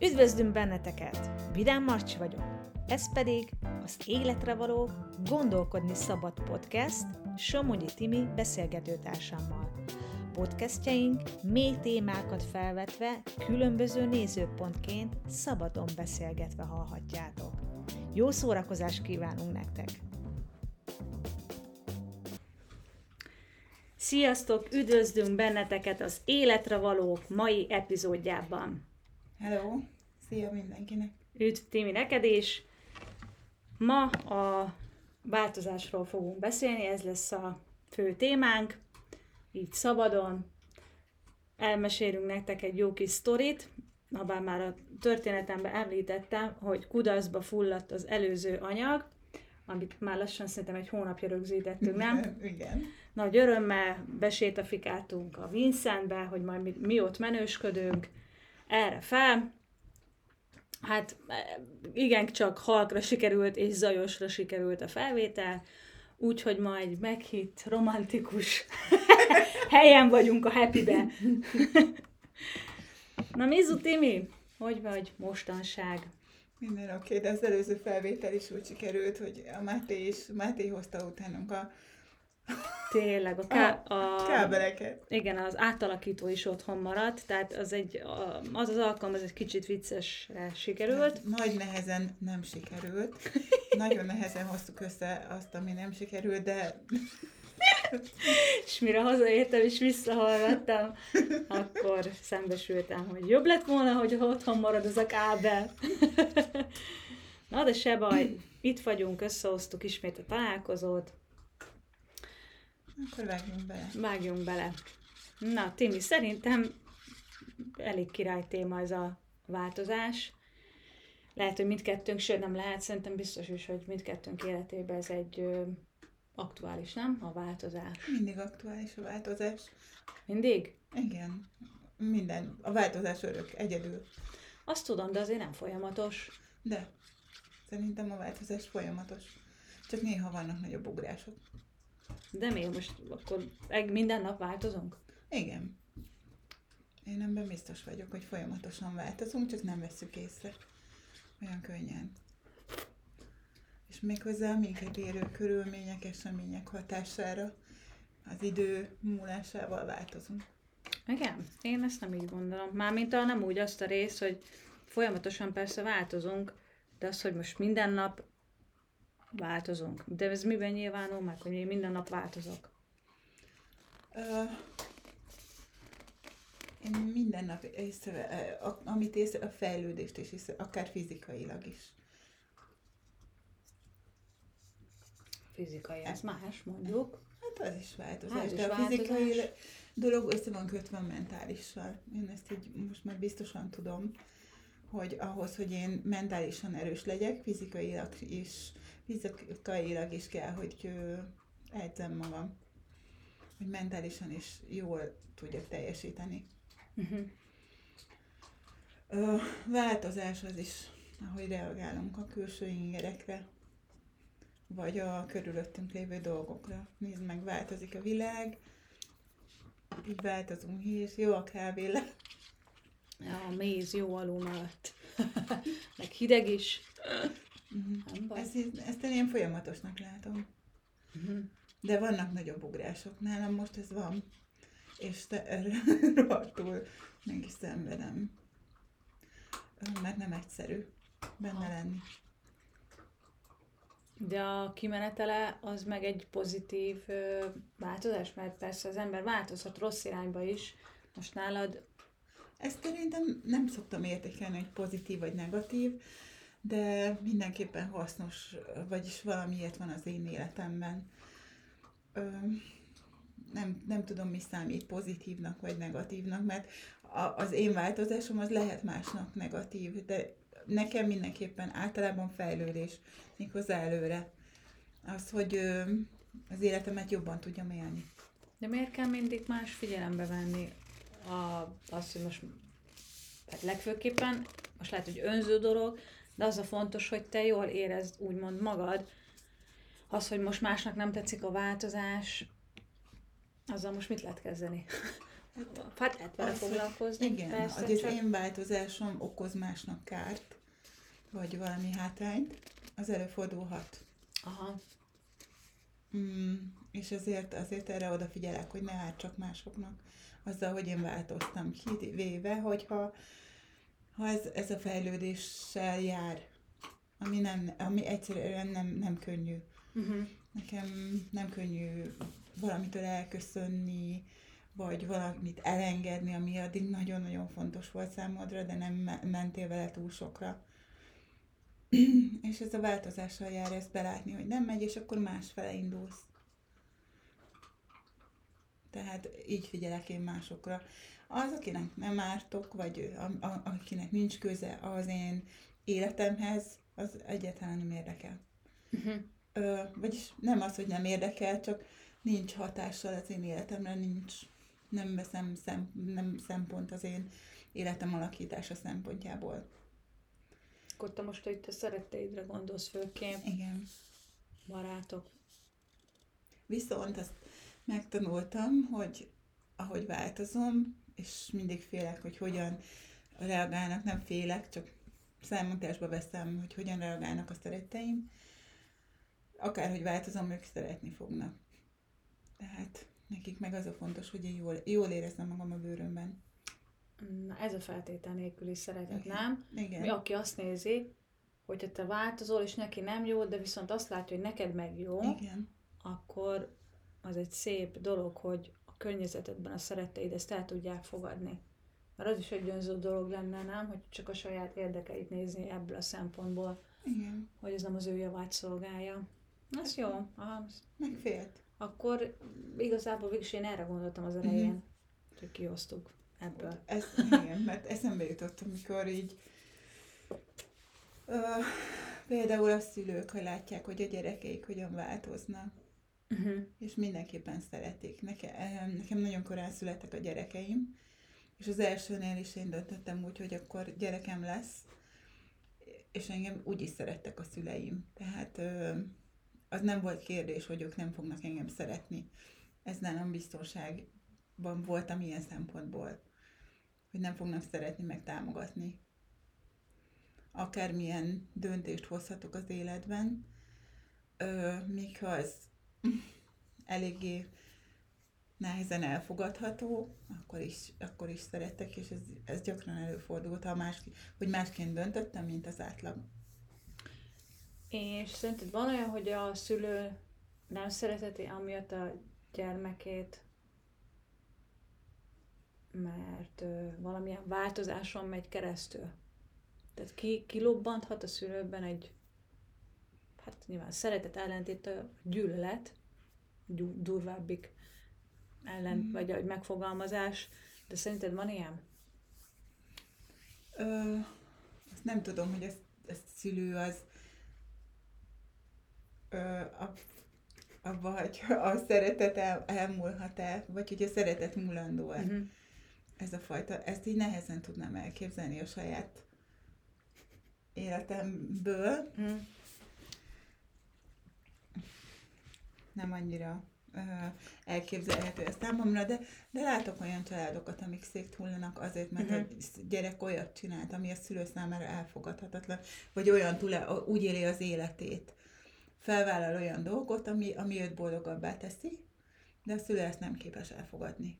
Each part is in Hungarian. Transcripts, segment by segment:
Üdvözlünk benneteket! Vidám Marcsi vagyok. Ez pedig az Életre való Gondolkodni Szabad Podcast Somogyi Timi beszélgetőtársammal. Podcastjaink mély témákat felvetve, különböző nézőpontként szabadon beszélgetve hallhatjátok. Jó szórakozást kívánunk nektek! Sziasztok! Üdvözlünk benneteket az Életre való mai epizódjában. Hello! Szia mindenkinek! Üdv Timi neked is! Ma a változásról fogunk beszélni, ez lesz a fő témánk, így szabadon. Elmesélünk nektek egy jó kis sztorit, habár már a történetemben említettem, hogy kudarcba fulladt az előző anyag, amit már lassan szerintem egy hónapja rögzítettünk, nem? Igen. Nagy örömmel besétafikáltunk a Vincentbe, hogy majd mi, mi ott menősködünk, erre fel. Hát igen, csak halkra sikerült és zajosra sikerült a felvétel, úgyhogy majd meghitt, romantikus helyen vagyunk a happy-be. Na Mizu Timi, hogy vagy mostanság? Minden oké, de az előző felvétel is úgy sikerült, hogy a Máté is, Máté hozta utánunk a Tényleg, a, ká- a, kábeleket. Igen, az átalakító is otthon maradt, tehát az, egy, az az alkalom az egy kicsit viccesre sikerült. Nagy nehezen nem sikerült. Nagyon nehezen hoztuk össze azt, ami nem sikerült, de... és mire hazaértem és visszahallgattam, akkor szembesültem, hogy jobb lett volna, hogy otthon marad az a kábel. Na, de se baj, itt vagyunk, összehoztuk ismét a találkozót, akkor vágjunk bele. Vágjunk bele. Na, Timi, szerintem elég király téma ez a változás. Lehet, hogy mindkettőnk, sőt nem lehet, szerintem biztos is, hogy mindkettőnk életében ez egy ö, aktuális, nem? A változás. Mindig aktuális a változás. Mindig? Igen. Minden. A változás örök, egyedül. Azt tudom, de azért nem folyamatos. De. Szerintem a változás folyamatos. Csak néha vannak nagyobb ugrások. De miért most akkor minden nap változunk? Igen. Én ebben biztos vagyok, hogy folyamatosan változunk, csak nem veszük észre. Olyan könnyen. És méghozzá minket érő körülmények, események hatására az idő múlásával változunk. Igen, én ezt nem így gondolom. Mármint a nem úgy azt a rész, hogy folyamatosan persze változunk, de az, hogy most minden nap változunk. De ez miben nyilvánul meg, hogy én minden nap változok? Uh, én minden nap észre, amit észre, a fejlődést is észre, akár fizikailag is. Fizikai, ez más mondjuk. Hát az is változás, hát, de a fizikai dolog össze van kötve a mentálissal. Én ezt így most már biztosan tudom, hogy ahhoz, hogy én mentálisan erős legyek, fizikailag is fizikailag is kell, hogy edzem magam, hogy mentálisan is jól tudjak teljesíteni. Uh-huh. Ö, változás az is, ahogy reagálunk a külső ingerekre, vagy a körülöttünk lévő dolgokra. Nézd meg, változik a világ, így változunk is, jó a kávé le. A méz jó alul meg hideg is. Uh-huh. Ezt, ezt én folyamatosnak látom. Uh-huh. De vannak nagyobb ugrások. Nálam most ez van. És te erre rohadtul meg is szenvedem. Mert nem egyszerű benne ha. lenni. De a kimenetele az meg egy pozitív ö, változás, mert persze az ember változhat rossz irányba is. Most nálad... Ezt szerintem nem szoktam értékelni, hogy pozitív vagy negatív de mindenképpen hasznos, vagyis valamiért van az én életemben. Ö, nem, nem tudom, mi számít pozitívnak vagy negatívnak, mert a, az én változásom az lehet másnak negatív, de nekem mindenképpen általában fejlődés, méghozzá előre. Az, hogy ö, az életemet jobban tudjam élni. De miért kell mindig más figyelembe venni a, azt, hogy most hát legfőképpen, most lehet, hogy önző dolog, de az a fontos, hogy te jól érezd úgymond magad. Az, hogy most másnak nem tetszik a változás, azzal most mit lehet kezdeni? Hát lehet vele Az, foglalkozni. Igen, persze, hogy az csak... én változásom okoz másnak kárt, vagy valami hátrányt, az előfordulhat. Aha. Mm, és azért, azért erre odafigyelek, hogy ne ártsak másoknak. Azzal, hogy én változtam ki, véve, hogyha ha ez, ez a fejlődéssel jár, ami, nem, ami egyszerűen nem, nem könnyű. Uh-huh. Nekem nem könnyű valamitől elköszönni, vagy valamit elengedni, ami addig nagyon-nagyon fontos volt számodra, de nem me- mentél vele túl sokra. és ez a változással jár ezt belátni, hogy nem megy, és akkor másfele indulsz. Tehát így figyelek én másokra. Az, akinek nem ártok, vagy a, a, akinek nincs köze az én életemhez, az egyáltalán nem érdekel. Uh-huh. Ö, vagyis nem az, hogy nem érdekel, csak nincs hatással az én életemre, nincs, nem veszem szem, nem szempont az én életem alakítása szempontjából. Akkor te most itt a szeretteidre gondolsz főként, Igen. barátok. Viszont azt megtanultam, hogy ahogy változom, és mindig félek, hogy hogyan reagálnak, nem félek, csak számontásba veszem, hogy hogyan reagálnak a szeretteim. Akárhogy változom, ők szeretni fognak. Tehát nekik meg az a fontos, hogy én jól, jól érezzem magam a bőrömben. Na, ez a feltétel nélküli szeretet, Igen. nem? Igen. Mi, aki azt nézi, hogyha te változol, és neki nem jó, de viszont azt látja, hogy neked meg jó, Igen. akkor az egy szép dolog, hogy a környezetedben a szeretteid ezt el tudják fogadni. Mert az is egy önző dolog lenne, nem? Hogy csak a saját érdekeit nézni ebből a szempontból, Igen. hogy ez nem az ő javát szolgálja. Ez jó. Aha. Meg félt. Akkor igazából végül én erre gondoltam az elején, hogy kiosztuk ebből. Ez, igen, mert eszembe jutott, amikor így uh, például a szülők, ha látják, hogy a gyerekeik hogyan változnak, Uh-huh. és mindenképpen szeretik. Nekem, nekem nagyon korán születtek a gyerekeim, és az elsőnél is én döntöttem úgy, hogy akkor gyerekem lesz, és engem úgy is szerettek a szüleim. Tehát az nem volt kérdés, hogy ők nem fognak engem szeretni. Ez nálam biztonságban voltam ilyen szempontból, hogy nem fognak szeretni, meg támogatni. Akármilyen döntést hozhatok az életben, még ha az eléggé nehezen elfogadható, akkor is, akkor is szerettek, és ez, ez gyakran előfordult, ha más, hogy másként döntöttem, mint az átlag. És szerinted van olyan, hogy a szülő nem szereteti amiatt a gyermekét, mert ö, valamilyen változáson megy keresztül? Tehát ki, kilobbanthat a szülőben egy, hát nyilván szeretet ellentét a gyűlölet, durvábbik ellen, Mhm. vagy egy megfogalmazás, de szerinted van ilyen? Ö, azt nem tudom, hogy ezt, ezt szülő az ö, a, abba, hogy a szeretet el, elmúlhat-e, vagy hogy a szeretet múlandó-e. Uh-huh. Ez a fajta, ezt így nehezen tudnám elképzelni a saját életemből. Uh-huh. Nem annyira elképzelhető ez számomra, de, de látok olyan családokat, amik széthullanak azért, mert Mhm. egy gyerek olyat csinált, ami a szülő számára elfogadhatatlan, vagy olyan túl, úgy éli az életét. Felvállal olyan dolgot, ami, ami őt boldogabbá teszi, de a szülő ezt nem képes elfogadni.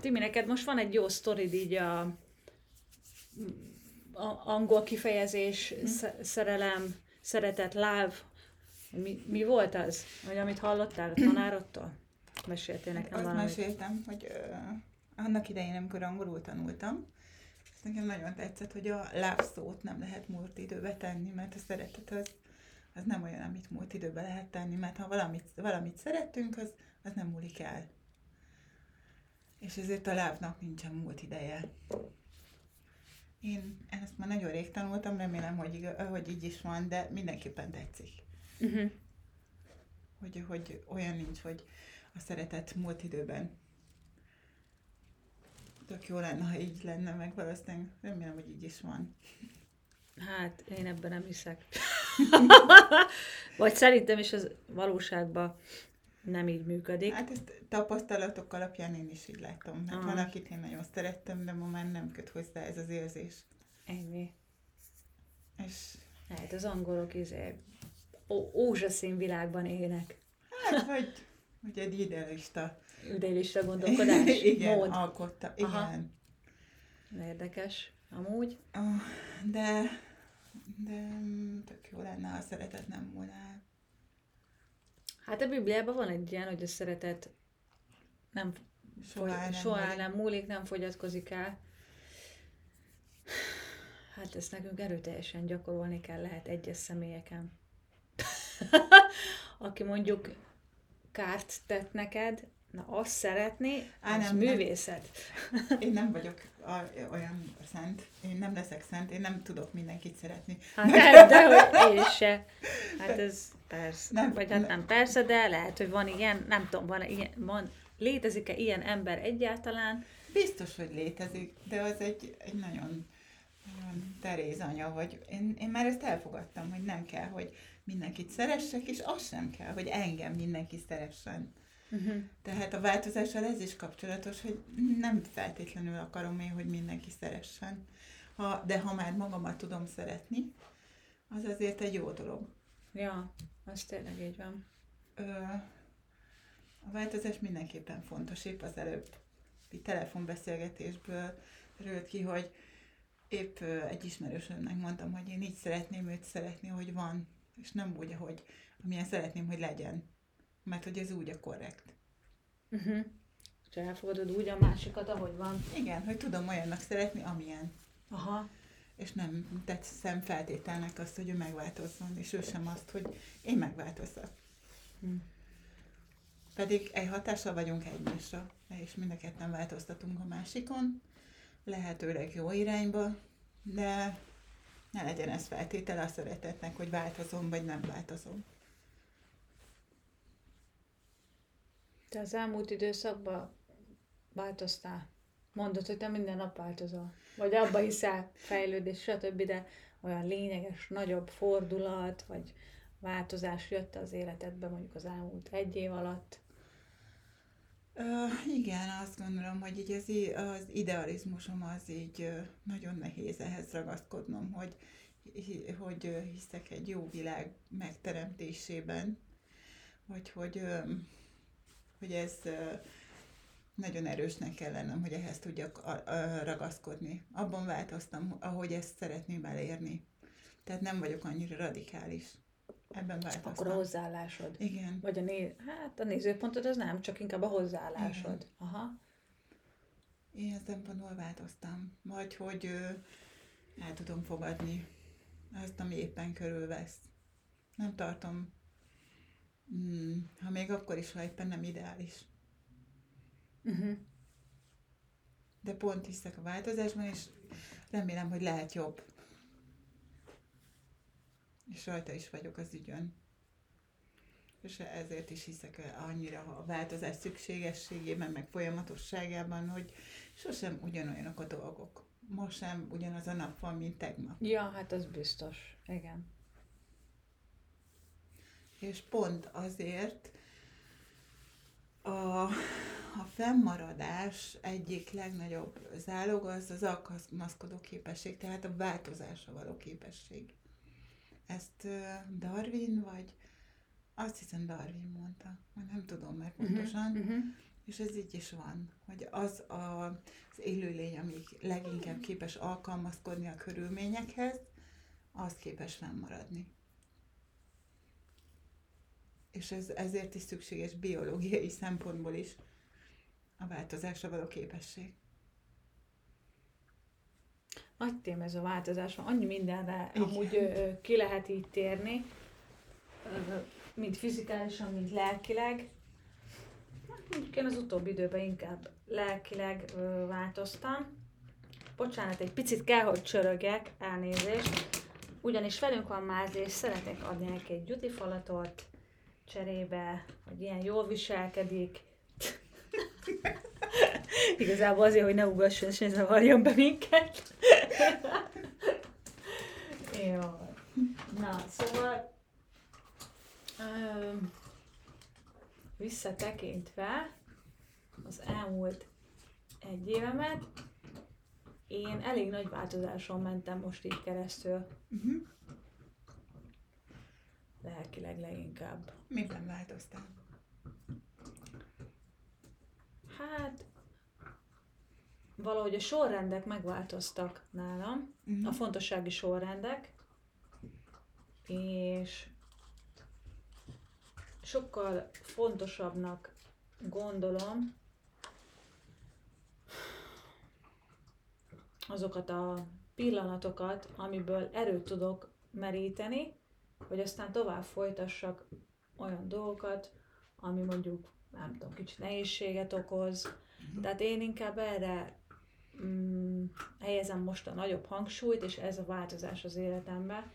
Timi, neked most van egy jó sztorid így a, a angol kifejezés, sz- szerelem, szeretet, love. Mi, mi volt az? Vagy amit hallottál a tanárodtól? Meséltél nekem Azt valamit. meséltem, hogy ö, annak idején, amikor angolul tanultam, ez nekem nagyon tetszett, hogy a love szót nem lehet múlt időbe tenni, mert a szeretet az, az nem olyan, amit múlt időbe lehet tenni, mert ha valamit, valamit szerettünk, az, az nem múlik el. És ezért a love-nak nincsen múlt ideje. Én ezt már nagyon rég tanultam, remélem, hogy, hogy így is van, de mindenképpen tetszik. Uh-huh. Hogy, hogy olyan nincs, hogy a szeretet múlt időben. Tök jó lenne, ha így lenne, meg valószínűleg remélem, hogy így is van. Hát, én ebben nem hiszek. Vagy szerintem is az valóságban nem így működik. Hát ezt tapasztalatok alapján én is így látom. Hát Aha. van, akit én nagyon szerettem, de ma már nem köt hozzá ez az érzés. Ennyi. És Hát az angolok izé, ózsaszín világban élnek. hát, vagy, vagy egy idealista Üdélisre gondolkodás, igen, mód. alkotta. Aha. Igen. Érdekes. Amúgy. Ah, De, de mm, tök jó lenne, ha szeretet nem volna. Hát a Bibliában van egy ilyen, hogy a szeretet nem, Soha el nem soha nem múlik, nem fogyatkozik el. Hát ezt nekünk erőteljesen gyakorolni kell lehet egyes személyeken. Aki mondjuk kárt tett neked, na azt szeretni, Á, az nem, nem. művészet. Én nem vagyok a, olyan szent, én nem leszek szent, én nem tudok mindenkit szeretni. Hát de, de hogy én se. Hát ez persze. Nem, Nem, Vagy hát nem. nem persze, de lehet, hogy van ilyen, nem tudom, van ilyen, van, létezik-e ilyen ember egyáltalán? Biztos, hogy létezik, de az egy, egy nagyon, nagyon teréz anya, vagy én, én már ezt elfogadtam, hogy nem kell, hogy mindenkit szeressek, és az sem kell, hogy engem mindenki szeressen. Uh-huh. Tehát a változással ez is kapcsolatos, hogy nem feltétlenül akarom én, hogy mindenki szeressen. Ha, de ha már magamat tudom szeretni, az azért egy jó dolog. Ja, az tényleg így van. Ö, a változás mindenképpen fontos. Épp az előbb telefonbeszélgetésből rőtt ki, hogy épp egy ismerősömnek mondtam, hogy én így szeretném őt szeretni, hogy van, és nem úgy, ahogy amilyen szeretném, hogy legyen. Mert hogy ez úgy a korrekt. Uh-huh. És elfogadod úgy a másikat, ahogy van. Igen, hogy tudom olyannak szeretni, amilyen. Aha. És nem tetszem feltételnek azt, hogy ő megváltozzon, és ő sem azt, hogy én megváltozzak. Hm. Pedig egy hatással vagyunk egymásra, és mind a ketten változtatunk a másikon, lehetőleg jó irányba, de ne legyen ez feltétele a szeretetnek, hogy változom, vagy nem változom. Te az elmúlt időszakban változtál. Mondod, hogy te minden nap változol. Vagy abba hiszel fejlődés, stb., de olyan lényeges, nagyobb fordulat, vagy változás jött az életedbe mondjuk az elmúlt egy év alatt. Ö, igen, azt gondolom, hogy így az, az idealizmusom az így nagyon nehéz ehhez ragaszkodnom, hogy, hogy hiszek egy jó világ megteremtésében, vagy hogy, ö, hogy ez nagyon erősnek kell lennem, hogy ehhez tudjak ragaszkodni. Abban változtam, ahogy ezt szeretném elérni. Tehát nem vagyok annyira radikális. Ebben változtam. Akkor a hozzáállásod. Igen. Vagy a, né- hát a nézőpontod az nem, csak inkább a hozzáállásod. Aha. Ilyen szempontból változtam. Vagy hogy ö, el tudom fogadni azt, ami éppen körülvesz. Nem tartom, mm, ha még akkor is, ha éppen nem ideális. Uh-huh. De pont hiszek a változásban, és remélem, hogy lehet jobb. És rajta is vagyok az ügyön. És ezért is hiszek annyira a változás szükségességében, meg folyamatosságában, hogy sosem ugyanolyanok a dolgok. Ma sem ugyanaz a nap van, mint tegnap. Ja, hát az biztos. Igen. És pont azért a, a fennmaradás egyik legnagyobb zálog az az alkalmazkodó képesség, tehát a változásra való képesség. Ezt Darwin, vagy azt hiszem Darwin mondta, nem tudom meg pontosan, Uh-huh. és ez így is van, hogy az a, az élőlény, ami leginkább képes alkalmazkodni a körülményekhez, az képes fennmaradni. És ez ezért is szükséges biológiai szempontból is a változásra való képesség. Nagy tém ez a változás van, annyi mindenre Igen. amúgy ö, ki lehet így térni, ö, mind fizikálisan, mind lelkileg. Hát mondjuk én az utóbbi időben inkább lelkileg ö, változtam. Bocsánat, egy picit kell, hogy csörögjek, elnézést. Ugyanis velünk van Mázli, és szeretnék adni neki egy gyuti falatot cserébe, hogy ilyen jól viselkedik. Igazából azért, hogy ne ugasson és ne zavarjon be minket. Jó. Na, szóval... Um, visszatekintve az elmúlt egy évemet, én elég nagy változáson mentem most így keresztül. Uh-huh. Lelkileg leginkább. Miben változtál? Hát, valahogy a sorrendek megváltoztak nálam, Uh-huh. a fontossági sorrendek, és sokkal fontosabbnak gondolom azokat a pillanatokat, amiből erőt tudok meríteni, hogy aztán tovább folytassak olyan dolgokat, ami mondjuk, nem tudom, kicsit nehézséget okoz. Tehát én inkább erre mm, helyezem most a nagyobb hangsúlyt, és ez a változás az életemben,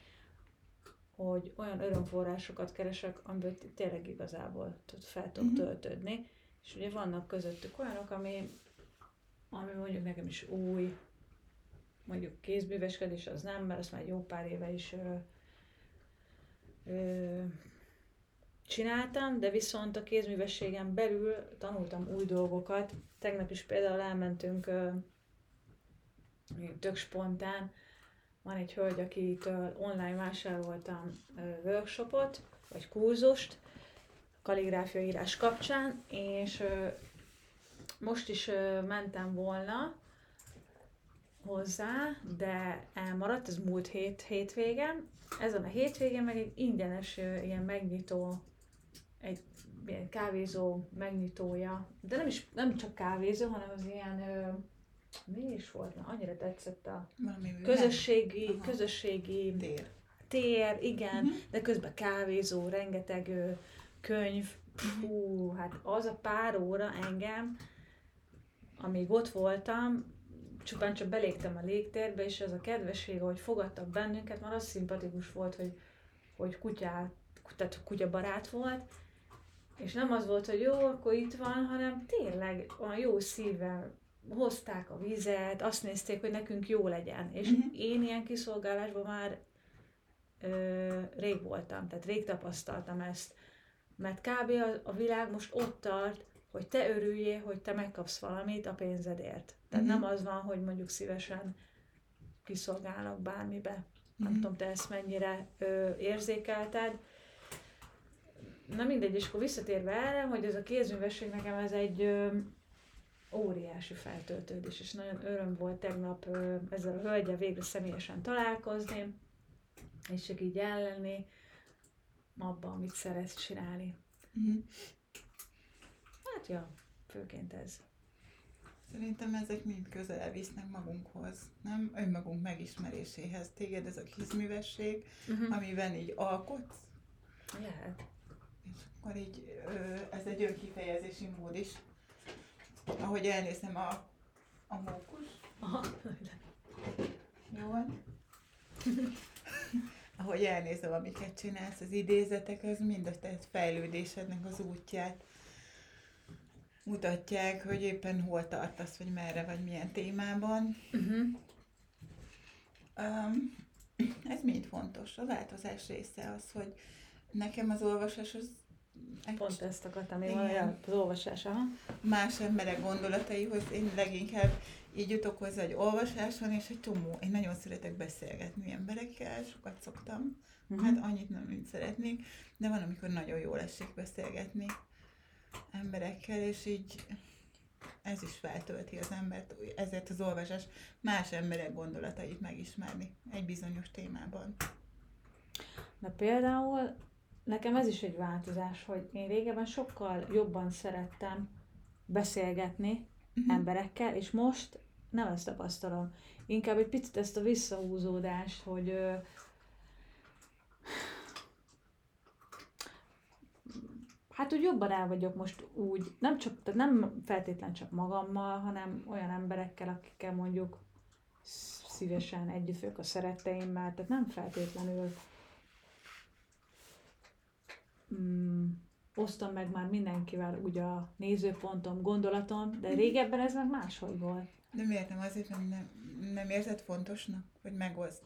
hogy olyan örömforrásokat keresek, amiből tényleg igazából fel tudok Mhm. töltődni. És ugye vannak közöttük olyanok, ami, ami mondjuk nekem is új, mondjuk kézműveskedés az nem, mert azt már jó pár éve is csináltam, de viszont a kézművességen belül tanultam új dolgokat. Tegnap is például elmentünk tök spontán, van egy hölgy, akitől online vásároltam workshopot, vagy kurzust, kalligráfia írás kapcsán, és most is mentem volna hozzá, de elmaradt, ez múlt hét hétvégen. Ezen a hétvégén meg egy ingyenes ilyen megnyitó, egy ilyen kávézó megnyitója, de nem is nem csak kávézó, hanem az ilyen, ö, mi is volt, na, annyira tetszett a Valami közösségi, Aha. közösségi tér. tér, igen, Mhm. de közben kávézó, rengeteg ö, könyv, hú, hát az a pár óra engem, amíg ott voltam, csupán csak belégtem a légtérbe, és az a kedvesség, hogy fogadtak bennünket, már az szimpatikus volt, hogy, hogy kutyát, tehát kutyabarát volt, és nem az volt, hogy jó, akkor itt van, hanem tényleg olyan jó szívvel hozták a vizet, azt nézték, hogy nekünk jó legyen. És Mhm. én ilyen kiszolgálásban már ö, rég voltam, tehát rég tapasztaltam ezt. Mert kb. A, a világ most ott tart, hogy te örüljél, hogy te megkapsz valamit a pénzedért. Tehát Mhm. nem az van, hogy mondjuk szívesen kiszolgálnak bármibe. Nem Mhm. tudom, te ezt mennyire ö, érzékelted. Na mindegy, és akkor visszatérve erre, hogy ez a kézművesség nekem ez egy ö, óriási feltöltődés, és nagyon öröm volt tegnap ö, ezzel a hölgyel végre személyesen találkozni, és csak így ellenni abban, amit szeretsz csinálni. Uh-huh. Hát ja, főként ez. Szerintem ezek mind közel visznek magunkhoz, nem? Önmagunk megismeréséhez. Téged ez a kézművesség, Uh-huh. amiben így alkotsz, Lehet. és akkor így ez egy önkifejezési mód is. Ahogy elnézem a, a mókus, Aha. Jól. Ahogy elnézem, amiket csinálsz, az idézetek, az mind a te fejlődésednek az útját mutatják, hogy éppen hol tartasz, vagy merre, vagy milyen témában. Uh-huh. Um, ez mind fontos. A változás része az, hogy nekem az olvasás az egy Pont ezt akartam én az olvasás, aha. más emberek gondolataihoz. Én leginkább így jutok hozzá, hogy olvasás van, és egy csomó. Én nagyon szeretek beszélgetni emberekkel, sokat szoktam. Uh-huh. Hát annyit nem, mint szeretnék, de van, amikor nagyon jól esik beszélgetni emberekkel, és így ez is feltölti az embert, ezért az olvasás más emberek gondolatait megismerni egy bizonyos témában. Na például nekem ez is egy változás, hogy én régebben sokkal jobban szerettem beszélgetni Mhm. emberekkel, és most nem ezt tapasztalom. Inkább egy picit ezt a visszahúzódást, hogy hát úgy jobban el vagyok most úgy, nem csak, tehát nem feltétlen csak magammal, hanem olyan emberekkel, akikkel mondjuk szívesen együtt vagyok a szeretteimmel, tehát nem feltétlenül mm, osztom meg már mindenkivel úgy a nézőpontom, gondolatom, de régebben ez meg máshogy volt. Nem azért, mert nem, nem érzed fontosnak, hogy megoszd?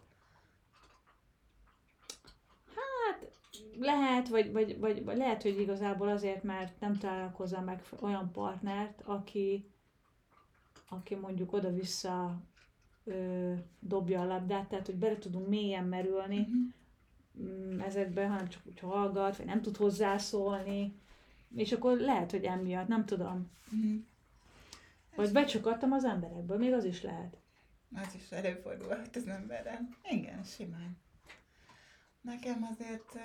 Hát lehet, vagy, vagy, vagy, vagy lehet, hogy igazából azért, mert nem találok hozzá meg olyan partnert, aki, aki mondjuk oda-vissza ö, dobja a labdát, tehát hogy bele tudunk mélyen merülni Uh-huh. ezekbe, hanem csak úgy hallgat, vagy nem tud hozzászólni, és akkor lehet, hogy emiatt, nem tudom. Uh-huh. Vagy becsukadtam az emberekből, még az is lehet. Az is előfordulhat az emberrel. Igen, simán. Nekem azért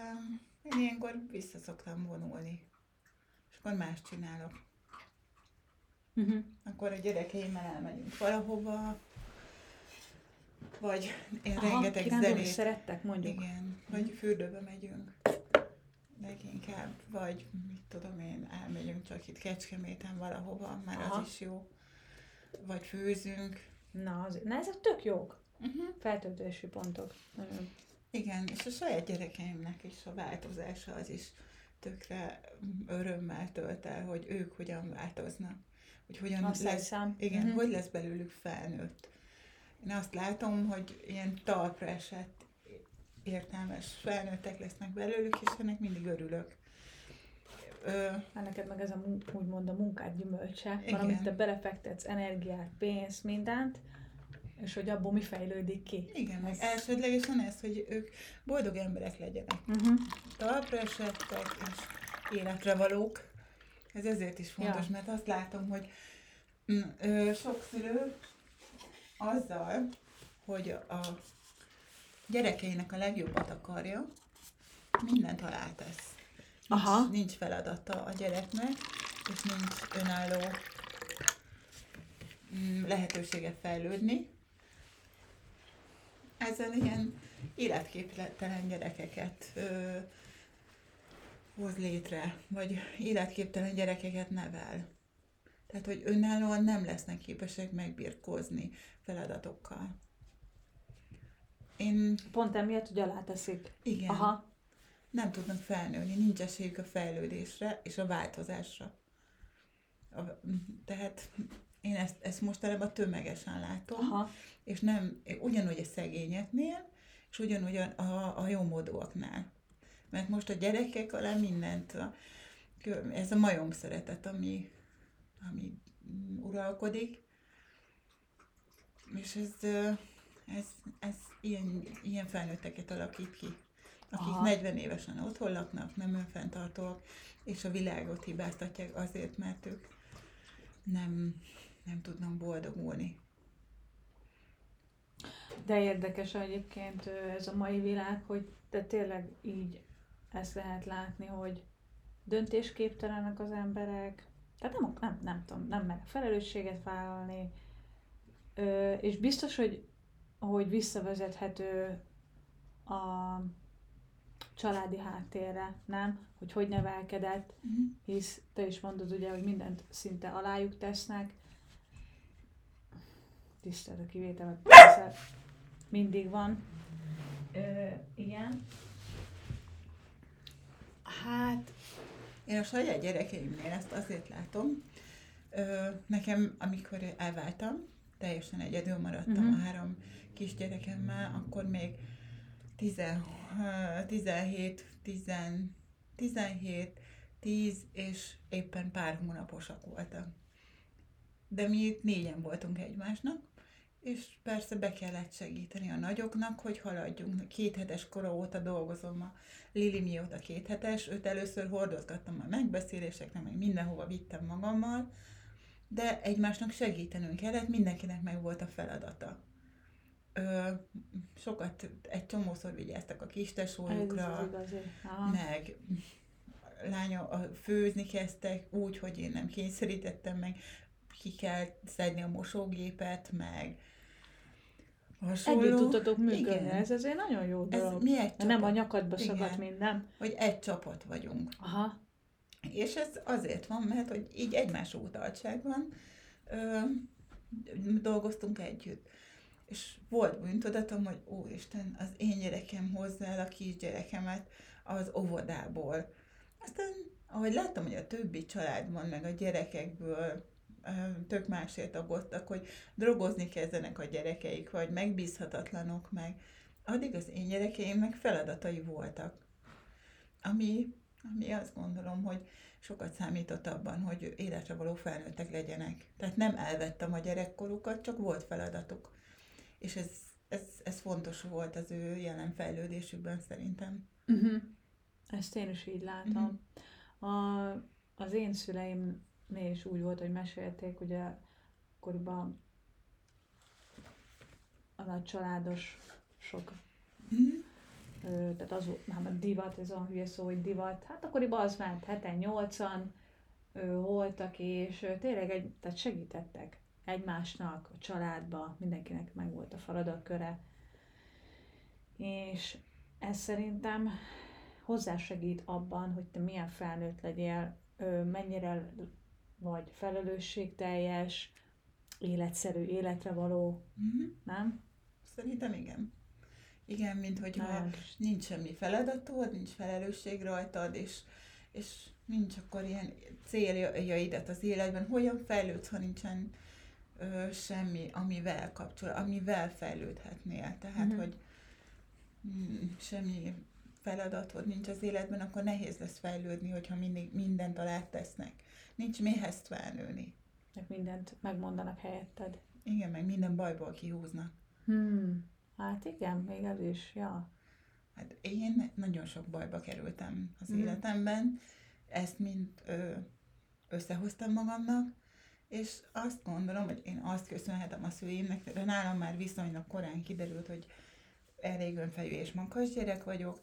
én ilyenkor vissza szoktam vonulni. És akkor más csinálok. Uh-huh. Akkor a gyerekeimmel elmegyünk valahova, vagy én Aha, rengeteg zenét. szerettek, mondjuk. Igen, vagy fürdőbe megyünk. Leginkább, vagy mit tudom én, elmegyünk csak itt Kecskeméten valahova, már Aha. az is jó. Vagy főzünk. Na, az, na, ezek tök jók. Uh-huh. Feltöltési pontok. Nagyon. Igen, és a saját gyerekeimnek is a változása az is tökre örömmel tölt el, hogy ők hogyan változnak. Hogy hogyan Azt lesz, hiszem. igen, Mhm. hogy lesz belőlük felnőtt. Én azt látom, hogy ilyen talpra esett, értelmes felnőttek lesznek belőlük, és ennek mindig örülök. Ö, Hát neked meg ez a úgymond a munkád gyümölcse, Igen. valamit te belefektetsz energiát, pénzt, mindent, és hogy abból mi fejlődik ki. igen, meg elsődlegesen ez, hogy ők boldog emberek legyenek. Uh-huh. talpra esettek, és életre valók. Ez ezért is fontos, Ja. mert azt látom, hogy mm, ö, sok szülő azzal, hogy a gyerekeinek a legjobbat akarja, mindent alátesz. Nincs, Aha. nincs feladata a gyereknek, és nincs önálló mm, lehetősége fejlődni. Ezzel ilyen életképtelen gyerekeket ö, hoz létre, vagy életképtelen gyerekeket nevel. Tehát, hogy önállóan nem lesznek képesek megbirkózni feladatokkal. Én Pont emiatt, hogy aláteszik. igen, Aha. nem tudnak felnőni, nincs esélyük a fejlődésre és a változásra. A, tehát én ezt, ezt mostanában tömegesen látom, Aha. és nem ugyanúgy a szegényeknél, és ugyanúgy a, a, a jó módúaknál. Mert most a gyerekek alá mindent, a, ez a majom szeretet, ami, ami uralkodik, és ez, ez, ez ilyen, ilyen felnőtteket alakít ki, akik. Aha. 40 évesen otthon laknak, nem önfenntartóak, és a világot hibáztatják azért, mert ők nem, nem tudnak boldogulni. De érdekes egyébként ez a mai világ, hogy te tényleg így ezt lehet látni, hogy döntésképtelenek az emberek, tehát nem, nem, nem tudom, nem merek felelősséget vállalni, ö, és biztos, hogy, hogy visszavezethető a családi háttérre, nem? Hogy hogy nevelkedett, Uh-huh. hisz te is mondod ugye, hogy mindent szinte alájuk tesznek. Tisztelt a kivétel, mert persze mindig van. Ö, igen. Hát, én a saját gyerekeimnél ezt azért látom. Ö, nekem, amikor elváltam, teljesen egyedül maradtam uh-huh. a három kisgyerekemmel, akkor még 10, 17, 10, 17, 10 és éppen pár hónaposak voltak. De mi négyen voltunk egymásnak, és persze be kellett segíteni a nagyoknak, hogy haladjunk. Két hetes kora óta dolgozom a Lili mióta két hetes, őt először hordozgattam a megbeszélésekre, meg mindenhova vittem magammal, de egymásnak segítenünk kellett, mindenkinek meg volt a feladata. Ö, sokat, egy csomószor vigyáztak a kis Ez tesójukra, az igazi. Aha. meg lánya a, főzni kezdtek úgy, hogy én nem kényszerítettem meg, ki kell szedni a mosógépet, meg hasonló. Együtt tudtatok működni, Igen. ez azért nagyon jó Ez dolog. mi egy csapat, nem a nyakadba Igen. szakadt minden. hogy egy csapat vagyunk. Aha. És ez azért van, mert hogy így egymás utaltságban ö, dolgoztunk együtt. És volt bűntudatom, hogy úristen, az én gyerekem hozza el a kisgyerekemet az óvodából. Aztán, ahogy láttam, hogy a többi családban, meg a gyerekekből tök másért aggódtak, hogy drogozni kezdenek a gyerekeik, vagy megbízhatatlanok meg, addig az én gyerekeim meg feladatai voltak. ami, ami azt gondolom, hogy sokat számított abban, hogy életre való felnőttek legyenek. Tehát nem elvettem a gyerekkorukat, csak volt feladatuk. És ez, ez, ez fontos volt az ő jelen fejlődésükben szerintem. Uh-huh. Ezt én is így látom. Uh-huh. A, az én szüleimnél is úgy volt, hogy mesélték, ugye akkoriban a nagy családos sok ö, tehát az nem a divat, ez a hülye szó, hogy divat, hát akkoriban az ment, heten, nyolcan ö, voltak, és ö, tényleg egy, tehát segítettek egymásnak, a családba, mindenkinek meg volt a feladatköre, és ez szerintem hozzásegít abban, hogy te milyen felnőtt legyél, mennyire vagy felelősségteljes, életszerű, életre való, mm-hmm. nem? Szerintem igen. Igen, mint hogyha nincs semmi feladatod, nincs felelősség rajtad, és, és nincs akkor ilyen céljaidat az életben. Hogyan fejlődsz, ha nincsen ö, semmi, amivel kapcsol, amivel fejlődhetnél. Tehát, uh-huh. hogy mm, semmi feladatod nincs az életben, akkor nehéz lesz fejlődni, hogyha mindig mindent alá tesznek. Nincs mihez felnőni. Meg mindent megmondanak helyetted. Igen, meg minden bajból kihúznak. Hmm. Hát igen, még ez is, ja. Hát én nagyon sok bajba kerültem az mm. életemben, ezt mind ö, összehoztam magamnak, és azt gondolom, hogy én azt köszönhetem a szüleimnek, de nálam már viszonylag korán kiderült, hogy elég önfejű és magas gyerek vagyok,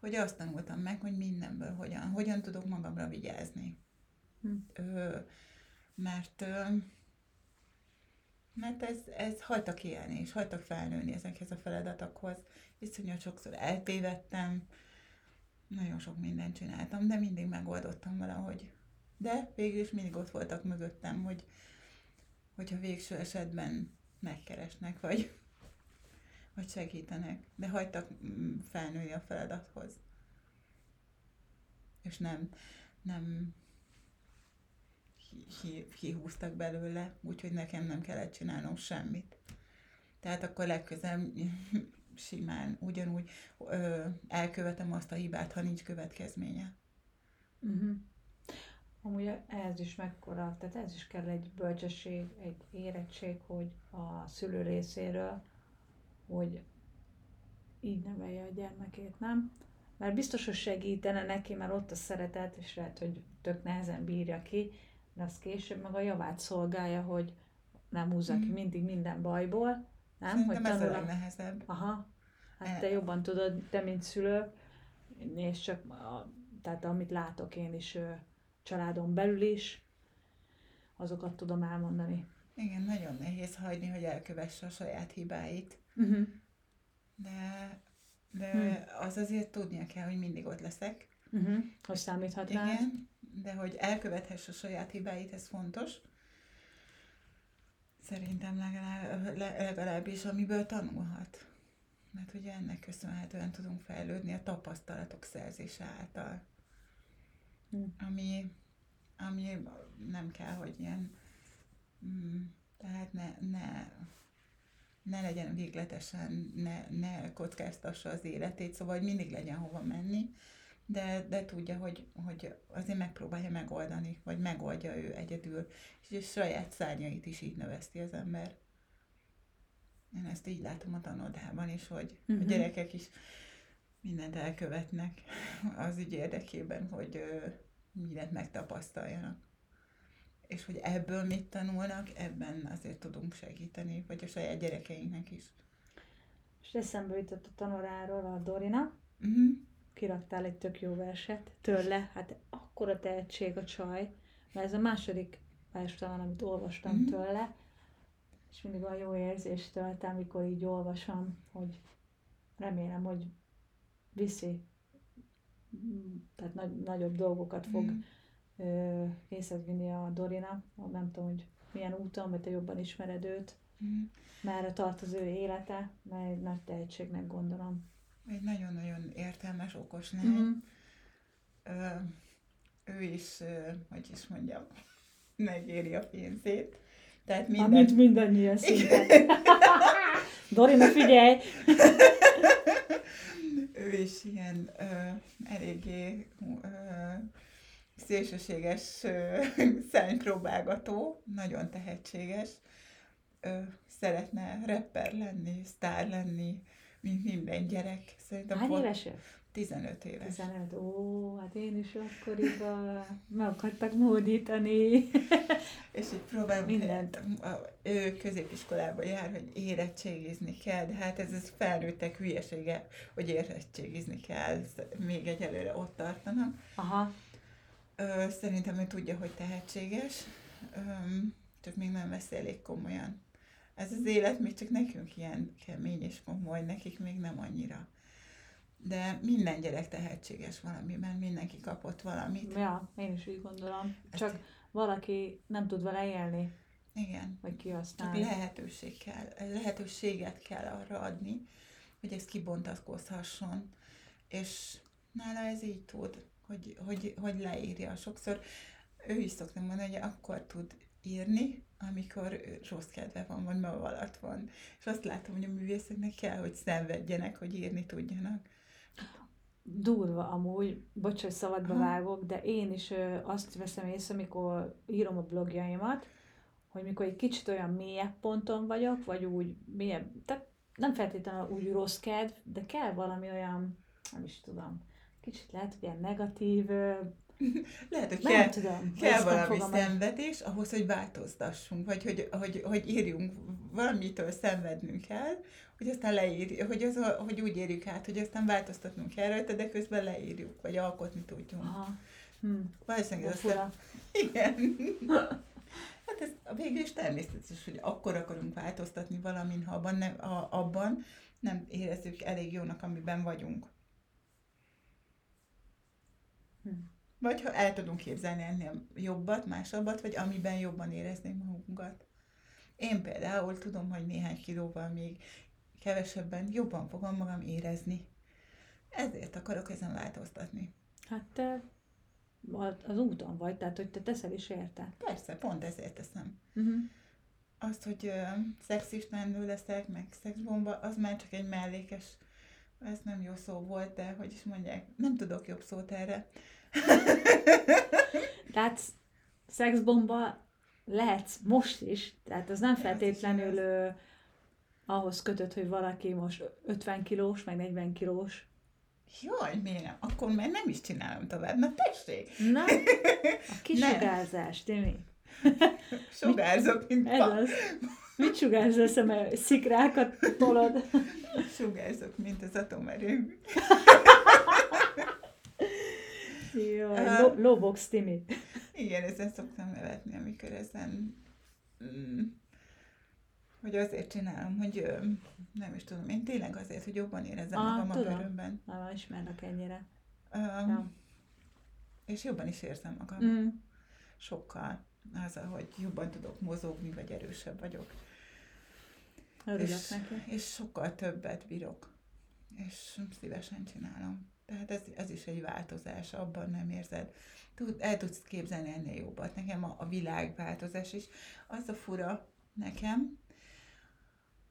hogy azt tanultam meg, hogy mindenből hogyan, hogyan tudok magamra vigyázni. Hm. Mert mert ez, ez hagytak élni, és hagytak felnőni ezekhez a feladatokhoz. Iszonyat sokszor eltévedtem, nagyon sok mindent csináltam, de mindig megoldottam valahogy. De végül is mindig ott voltak mögöttem, hogy hogyha végső esetben megkeresnek, vagy, vagy segítenek. De hagytak mm, felnőni a feladathoz. És nem, nem kihúztak belőle, úgyhogy nekem nem kellett csinálnom semmit. Tehát akkor legközelebb simán ugyanúgy ö, elkövetem azt a hibát, ha nincs következménye. Uh-huh. Amúgy ez is mekkora, tehát ez is kell egy bölcsesség, egy érettség, hogy a szülő részéről, hogy így nevelje a gyermekét, nem? Mert biztos, hogy segítene neki, mert ott a szeretet, és lehet, hogy tök nehezen bírja ki, az később meg a javát szolgálja, hogy nem húzza ki mm. mindig minden bajból, nem? Szerintem hogy tanul... ez a legnehezebb. Aha, hát te e- jobban tudod, te mint szülő, és csak, a, tehát amit látok én is családon belül is, azokat tudom elmondani. Igen, nagyon nehéz hagyni, hogy elkövesse a saját hibáit. Uh-huh. De, de uh-huh. az azért tudnia kell, hogy mindig ott leszek. Uh-huh. Hogy számíthat rá. Igen, de hogy elkövethesse saját hibáit, ez fontos. Szerintem legalább, legalábbis, amiből tanulhat. Mert ugye ennek köszönhetően tudunk fejlődni a tapasztalatok szerzése által. Hm. Ami, ami nem kell, hogy ilyen, mm, tehát ne, ne, ne legyen végletesen, ne, ne kockáztassa az életét, szóval hogy mindig legyen hova menni, de, de tudja, hogy, hogy azért megpróbálja megoldani, vagy megoldja ő egyedül, és a saját szárnyait is így növeszti az ember. Én ezt így látom a tanodában is, hogy uh-huh. a mhm. gyerekek is mindent elkövetnek az ügy érdekében, hogy ö, mindent megtapasztaljanak. És hogy ebből mit tanulnak, ebben azért tudunk segíteni, vagy a saját gyerekeinknek is. És eszembe jutott a tanoráról a Dorina, uh-huh kiraktál egy tök jó verset tőle, hát akkora tehetség a csaj, mert ez a második vers talán, amit olvastam mm-hmm. tőle, és mindig a jó érzést tölt, amikor így olvasom, hogy remélem, hogy viszi, tehát nagy, nagyobb dolgokat fog mm-hmm. vinni a Dorina, nem tudom, hogy milyen úton, vagy te jobban ismered őt, mm. merre tart az ő élete, mert nagy tehetségnek gondolom egy nagyon-nagyon értelmes, okos lány. Mm-hmm. Ö, ő is, hogy is mondjam, megéri a pénzét. Tehát minden... Amint mindannyian szinte. Dorina, figyelj! ő is ilyen ö, eléggé ö, szélsőséges ö, szánypróbálgató, nagyon tehetséges. Ö, szeretne rapper lenni, sztár lenni, mint minden gyerek. Szerintem Hány éves ő? 15 éves. 15. Ó, hát én is akkoriban meg akartak módítani. És így próbálom, Mindent. ő középiskolába jár, hogy érettségizni kell, de hát ez, ez felnőttek hülyesége, hogy érettségizni kell, még egyelőre ott tartanak. Aha. Ö, szerintem ő tudja, hogy tehetséges, Öm, csak még nem veszi elég komolyan. Ez az élet még csak nekünk ilyen kemény és komoly, nekik még nem annyira. De minden gyerek tehetséges valamiben, mindenki kapott valamit. Ja, én is úgy gondolom. Ezt- Csak valaki nem tud vele élni, Igen. vagy Csak kihasználni. lehetőség kell, lehetőséget kell arra adni, hogy ez kibontatkozhasson. És nála ez így tud, hogy, hogy, hogy leírja. Sokszor ő is szoktam mondani, hogy akkor tud írni, amikor rossz kedve van, vagy maga alatt van. És azt látom, hogy a művészeknek kell, hogy szenvedjenek, hogy írni tudjanak. Durva amúgy, bocs, hogy szabadba Aha. vágok, de én is azt veszem észre, amikor írom a blogjaimat, hogy mikor egy kicsit olyan mélyebb ponton vagyok, vagy úgy mélyebb, tehát nem feltétlenül úgy rossz kedv, de kell valami olyan, nem is tudom, kicsit lehet, hogy ilyen negatív, Lehet, hogy nem kell, tudom. kell valami szenvedés ahhoz, hogy változtassunk, vagy hogy, hogy, hogy írjunk, valamitől szenvednünk kell, hogy aztán leírjuk, hogy, az, hogy úgy érjük át, hogy aztán változtatnunk kell rajta, de közben leírjuk, vagy alkotni tudjunk. Aha. Hm. Valószínűleg ez fura. Igen. Hát ez végül is természetes, hogy akkor akarunk változtatni valamin, ha abban nem, ha abban nem érezzük elég jónak, amiben vagyunk. Hm. Vagy ha el tudunk képzelni ennél jobbat, másabbat, vagy amiben jobban éreznénk magunkat. Én például tudom, hogy néhány kilóval még kevesebben jobban fogom magam érezni. Ezért akarok ezen változtatni. Hát te az úton vagy, tehát hogy te teszel is érte. Persze, pont ezért teszem. Uh-huh. Azt, hogy ö, szexista nő leszek, meg szexbomba, az már csak egy mellékes, ez nem jó szó volt, de hogy is mondják, nem tudok jobb szót erre. Tehát szexbomba lehetsz most is, tehát az nem is feltétlenül ö, ahhoz kötött, hogy valaki most 50 kilós, meg 40 kilós. Jaj, miért nem? Akkor már nem is csinálom tovább. Na tessék, Na, a kisugárzás, Timi. sugárzok, mint Ez pa. az. Mit sugárzol szeme? Szikrákat tolod? Sugárzok, mint az atomerő. Jaj, Ö, lo- lobox, Timi. Igen, ezen szoktam nevetni, amikor ezen... Mm, hogy azért csinálom, hogy nem is tudom, én tényleg azért, hogy jobban érezzem Ah, magam a tudom. bőrömben. Na, ismernek ennyire. Um, Ja. És jobban is érzem magam. Mm. Sokkal. Az, hogy jobban tudok mozogni, vagy erősebb vagyok. Örülök és, neki. és sokkal többet bírok. És szívesen csinálom. Tehát ez, ez is egy változás, abban nem érzed. Tud, el tudsz képzelni ennél jobbat. Nekem a, a világváltozás is. Az a fura nekem,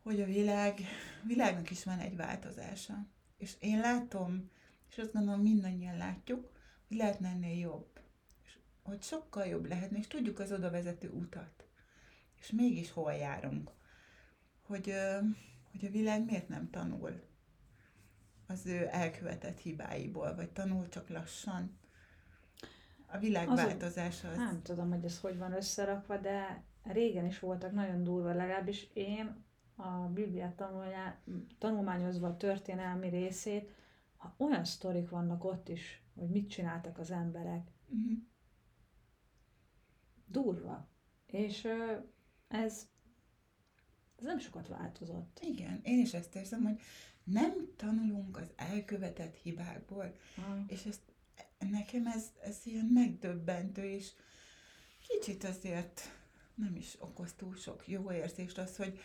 hogy a világ, világnak is van egy változása. És én látom, és azt gondolom mindannyian látjuk, hogy lehetne ennél jobb. És hogy sokkal jobb lehetne, és tudjuk az oda vezető utat. És mégis hol járunk. Hogy, hogy a világ miért nem tanul az ő elkövetett hibáiból, vagy tanul csak lassan. A világ Az változása az... Nem tudom, hogy ez hogy van összerakva, de régen is voltak nagyon durva, legalábbis én a Bibliát tanulja- tanulmányozva a történelmi részét, ha olyan sztorik vannak ott is, hogy mit csináltak az emberek, Mhm. durva. És ez, ez nem sokat változott. Igen, én is ezt érzem, hogy nem tanulunk az elkövetett hibákból, Ah, és ezt, nekem ez, ez ilyen megdöbbentő, és kicsit azért nem is okoz túl sok jó érzést az, hogy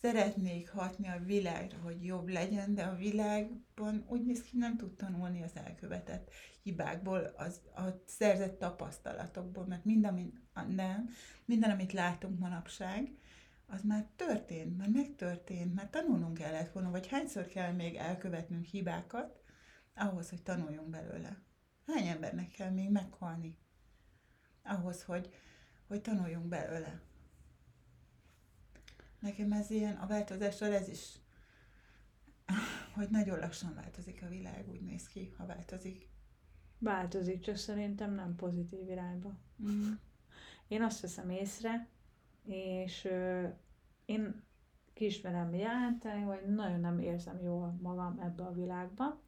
szeretnék hatni a világra, hogy jobb legyen, de a világban úgy néz ki, nem tud tanulni az elkövetett hibákból, az, a szerzett tapasztalatokból, mert minden, ami, nem, minden, amit látunk manapság, az már történt, már megtörtént, már tanulnunk kellett volna, vagy hányszor kell még elkövetnünk hibákat, ahhoz, hogy tanuljunk belőle. Hány embernek kell még meghalni? Ahhoz, hogy, hogy tanuljunk belőle. Nekem ez ilyen, a változással ez is, hogy nagyon lassan változik a világ, úgy néz ki, ha változik. Változik, csak szerintem nem pozitív irányba. Mm. Én azt veszem észre, és én ki is merem jelenteni, hogy nagyon nem érzem jól magam ebbe a világba.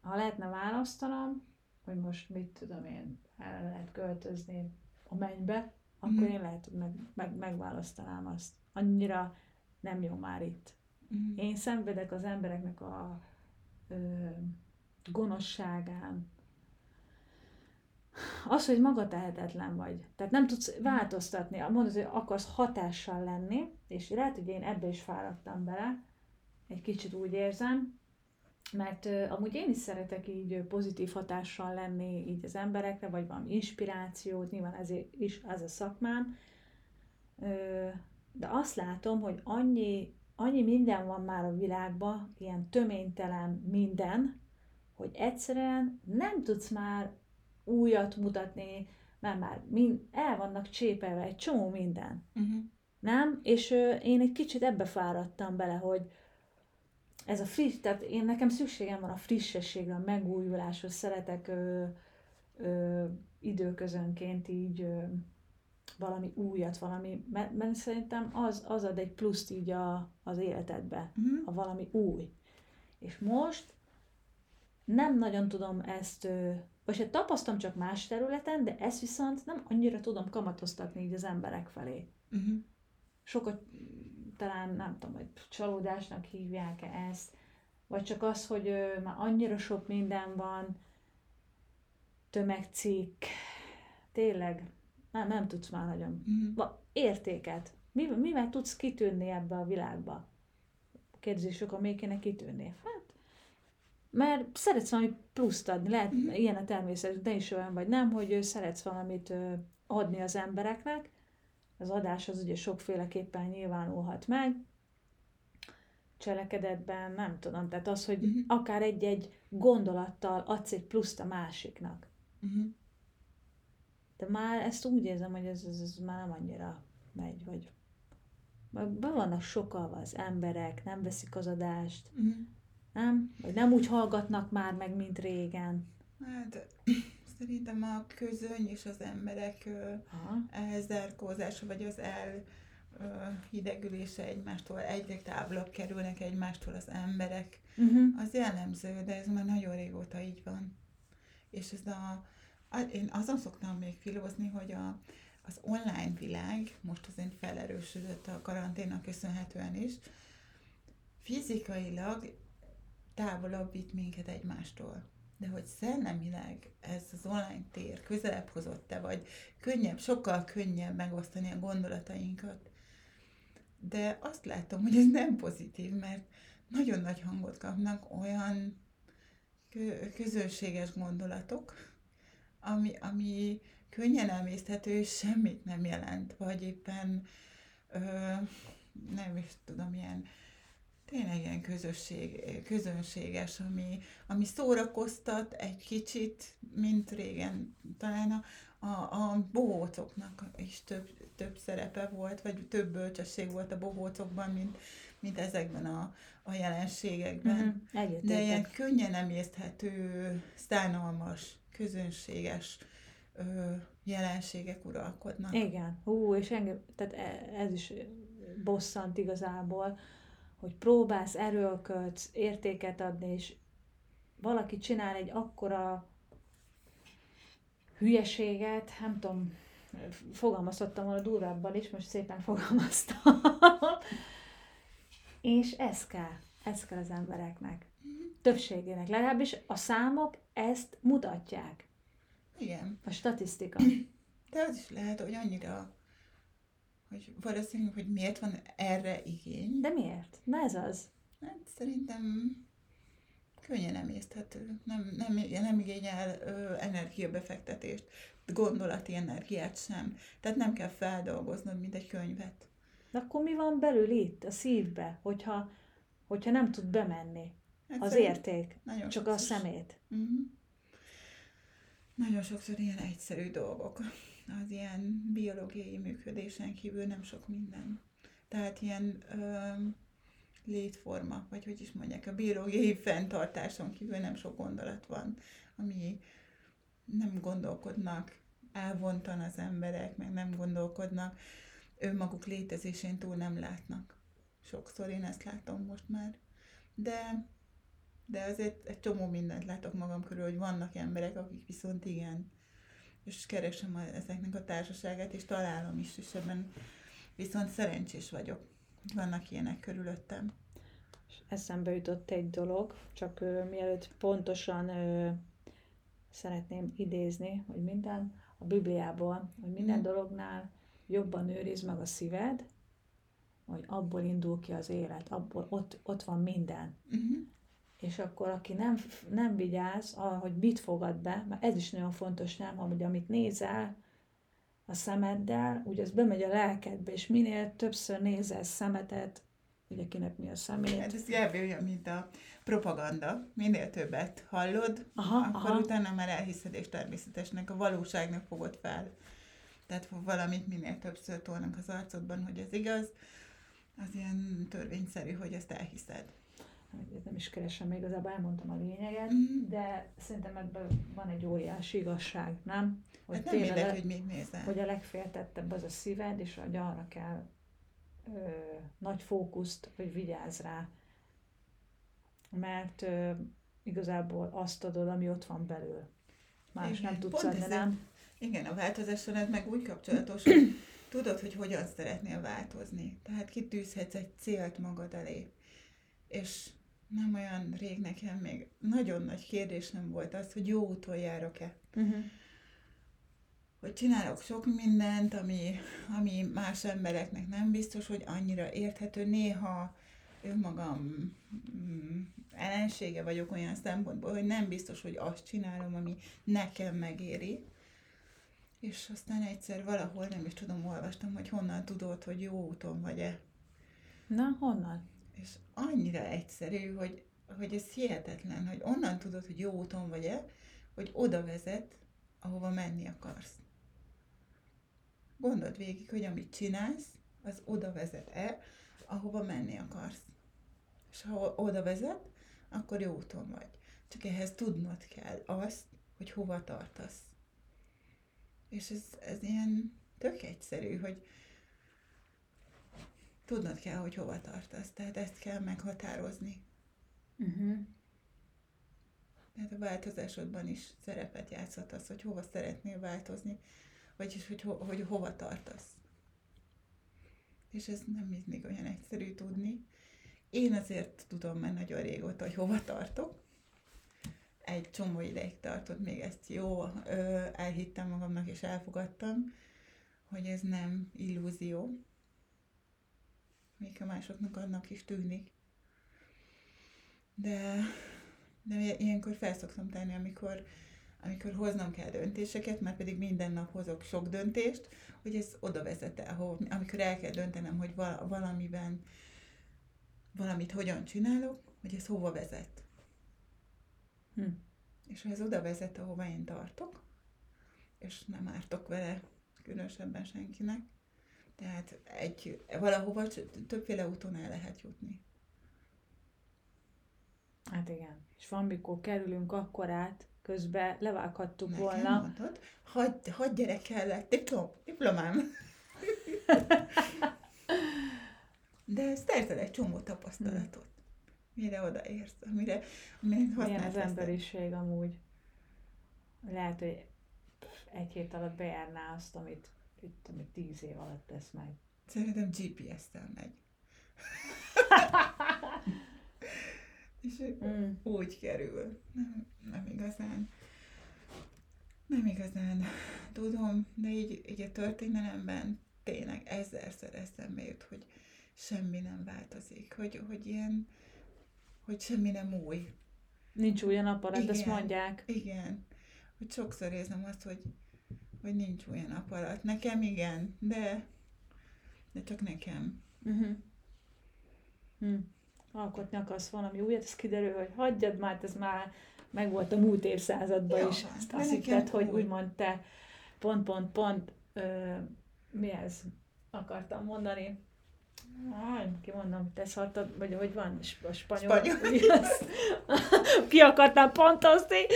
Ha lehetne választanom, hogy most mit tudom én, el lehet költözni a mennybe, akkor Mhm. én lehet, hogy meg, meg, megválasztanám azt. Annyira nem jó már itt. Mm. Én szenvedek az embereknek a ö, gonoszságán. Az, hogy magatehetetlen vagy. Tehát nem tudsz változtatni. Mondod, hogy akarsz hatással lenni, és lehet, hogy én ebbe is fáradtam bele. Egy kicsit úgy érzem. Mert ö, amúgy én is szeretek így pozitív hatással lenni így az emberekre, vagy valami inspirációt, nyilván ezért is ez a szakmám. Ö, de azt látom, hogy annyi, annyi minden van már a világban, ilyen töménytelen minden, hogy egyszerűen nem tudsz már újat mutatni, mert már mind, el vannak csépelve egy csomó minden. Mm. Nem? És ö, én egy kicsit ebbe fáradtam bele, hogy ez a friss, tehát én nekem szükségem van a frissességre, a megújuláshoz, szeretek ö, ö, időközönként így ö, valami újat, valami, mert, mert szerintem az, az ad egy pluszt így a, az életedbe, Mm. ha valami új. És most nem nagyon tudom ezt, ö, vagy hát tapasztalom csak más területen, de ezt viszont nem annyira tudom kamatoztatni így az emberek felé Mm. sokat talán nem tudom, hogy csalódásnak hívják-e ezt, vagy csak az, hogy ö, már annyira sok minden van, tömegcikk, tényleg nem, nem tudsz már nagyon. Mm. Va, értéket. Mivel, mivel tudsz kitűnni ebbe a világba? Kérdezi sokan, miért kéne kitűnni? Hát, mert szeretsz valami pluszt adni, lehet Mhm. ilyen a természet, de is olyan vagy nem, hogy szeretsz valamit adni az embereknek, az adás az ugye sokféleképpen nyilvánulhat meg, cselekedetben, nem tudom, tehát az, hogy Mhm. akár egy-egy gondolattal adsz egy pluszt a másiknak. Mm. De már ezt úgy érzem, hogy ez, ez, ez már nem annyira megy, vagy be vannak sokalva az emberek, nem veszik az adást, Mm. Nem? Vagy nem úgy hallgatnak már meg, mint régen. Hát szerintem a közöny és az emberek elzárkózása, vagy az el hidegülése egymástól, egyre távolabb kerülnek egymástól az emberek, Uh-huh. az jellemző, de ez már nagyon régóta így van. És ez a, a én azon szoktam még filózni, hogy a, az online világ most azért felerősödött a karanténnak köszönhetően is, fizikailag távolabb vitt minket egymástól. De hogy szellemileg ez az online tér közelebb hozott-e, vagy könnyebb, sokkal könnyebb megosztani a gondolatainkat. De azt látom, hogy ez nem pozitív, mert nagyon nagy hangot kapnak olyan kö- közönséges gondolatok, ami, ami könnyen emészthető, és semmit nem jelent, vagy éppen ö, nem is tudom, ilyen tényleg ilyen közösség, közönséges, ami, ami szórakoztat egy kicsit, mint régen. Talán a, a, a bohócoknak is több, több szerepe volt, vagy több bölcsesség volt a bohócokban, mint, mint ezekben a, a jelenségekben. Uh-huh. De ilyen könnyen emészthető, szánalmas, közönséges ö, jelenségek uralkodnak. Igen, hú, és engem, tehát e- ez is bosszant igazából, hogy próbálsz, erőlködsz, értéket adni, és valaki csinál egy akkora hülyeséget, nem tudom, fogalmazhattam volna durvábban is, most szépen fogalmaztam. és ez kell, ez kell az embereknek. Többségének, legalábbis a számok ezt mutatják. Igen. A statisztika. De az is lehet, hogy annyira, hogy valószínű, hogy miért van erre igény. De miért? Na ez az. Hát szerintem könnyen emészthető. Nem, nem, nem igényel ö, energiabefektetést, gondolati energiát sem. Tehát nem kell feldolgoznod, mint egy könyvet. De akkor mi van belül itt, a szívbe, hogyha, hogyha nem tud bemenni? Az Egyszerűen érték. Nagyon Csak a sokszor- szemét. Mhm. Nagyon sokszor ilyen egyszerű dolgok. Az ilyen biológiai működésen kívül nem sok minden. Tehát ilyen ö, létforma, vagy hogy is mondják, a biológiai fenntartáson kívül nem sok gondolat van, ami nem gondolkodnak elvontan az emberek, meg nem gondolkodnak, önmaguk létezésén túl nem látnak. Sokszor én ezt látom most már. De de azért egy csomó mindent látok magam körül, hogy vannak emberek, akik viszont igen. És keresem a, ezeknek a társaságát, és találom is, és ebben viszont szerencsés vagyok, vannak ilyenek körülöttem. Eszembe jutott egy dolog, csak ö, mielőtt pontosan ö, szeretném idézni, hogy minden a Bibliából, hogy minden Mhm. dolognál jobban őriz meg a szíved, hogy abból indul ki az élet, abból ott, ott van minden. Uh-huh. És akkor aki nem, nem vigyáz, arra, hogy mit fogad be, mert ez is nagyon fontos, nem, hogy amit nézel a szemeddel, úgy az bemegy a lelkedbe, és minél többször nézel szemetet, ugye kinek mi a szemét, Hát ez kb. olyan, mint a propaganda. Minél többet hallod, Aha, akkor aha. utána már elhiszed, és természetesnek a valóságnak fogod fel. Tehát valamit minél többször tolnak az arcodban, hogy ez igaz, az ilyen törvényszerű, hogy ezt elhiszed. Nem is keresem, még igazából elmondtam a lényeget, Mhm. de szerintem ebben van egy óriási igazság, nem? Hogy Hát nem mindegy, hogy mit nézel. hogy a legféltettebb az a szíved, és hogy arra kell ö, nagy fókuszt, hogy vigyázz rá. Mert ö, igazából azt adod, ami ott van belül. Más Igen, nem tudsz adni, nem? Igen, a változással ez meg úgy kapcsolatos, hogy tudod, hogy hogyan szeretnél változni. Tehát kitűzhetsz egy célt magad elé. És nem olyan rég nekem még nagyon nagy kérdésem volt az, hogy jó úton járok-e. Uh-huh. Hogy csinálok sok mindent, ami, ami más embereknek nem biztos, hogy annyira érthető. Néha önmagam mm, ellensége vagyok olyan szempontból, hogy nem biztos, hogy azt csinálom, ami nekem megéri. És aztán egyszer valahol, nem is tudom, olvastam, hogy honnan tudod, hogy jó úton vagy-e. Na, honnan? És annyira egyszerű, hogy, hogy ez hihetetlen, hogy onnan tudod, hogy jó úton vagy-e, hogy oda vezet, ahova menni akarsz. Gondold végig, hogy amit csinálsz, az oda vezet-e, ahova menni akarsz. És ha oda vezet, akkor jó úton vagy. Csak ehhez tudnod kell azt, hogy hova tartasz. És ez, ez ilyen tök egyszerű, hogy tudnod kell, hogy hova tartasz. Tehát ezt kell meghatározni. Uh-huh. Tehát a változásodban is szerepet játszhat az, hogy hova szeretnél változni, vagyis hogy, ho- hogy hova tartasz. És ez nem mindig olyan egyszerű tudni. Én azért tudom már nagyon régóta, hogy hova tartok. Egy csomó ideig tartott még ezt jó, elhittem magamnak és elfogadtam, hogy ez nem illúzió, még a másoknak annak is tűnik. De de ilyenkor felszoktam tenni, amikor, amikor hoznom kell döntéseket, mert pedig minden nap hozok sok döntést, hogy ez oda vezet el, amikor el kell döntenem, hogy val- valamiben, valamit hogyan csinálok, hogy ez hova vezet. Hm. És ha ez oda vezet, ahova én tartok, és nem ártok vele különösebben senkinek, tehát egy, valahova többféle úton el lehet jutni. Hát igen. És van, mikor kerülünk akkor át, közben levághattuk Nekem volna. mondod, hadd, hadd gyerek kellett, diplom, diplomám. De szerzel egy csomó tapasztalatot. Mire odaérsz, amire, amire Milyen használt az emberiség amúgy. Lehet, hogy egy hét alatt bejárná azt, amit, itt, amit tíz év alatt tesz meg. Szerintem GPS-tel megy. És Mm. úgy kerül. Nem, nem igazán. Nem igazán tudom, de így, így a történelemben tényleg ezerszer eszembe jut, hogy semmi nem változik, hogy, hogy ilyen, hogy semmi nem új. Nincs új a nap alatt, ezt Igen. mondják. Igen, hogy sokszor érzem azt, hogy, hogy nincs olyan nap alatt. Nekem igen, de, de csak nekem. Uh-huh. Hm. alkotni akarsz valami újat, ez kiderül, hogy hagyjad már, ez már meg volt a múlt évszázadban Jó is. van, Azt hitted, hogy úgymond te pont, pont, pont, ö, mi ez akartam mondani? Aj, ki mondom, te szartad, vagy hogy van a spanyol? Spanyol. Ki akartam pontozni?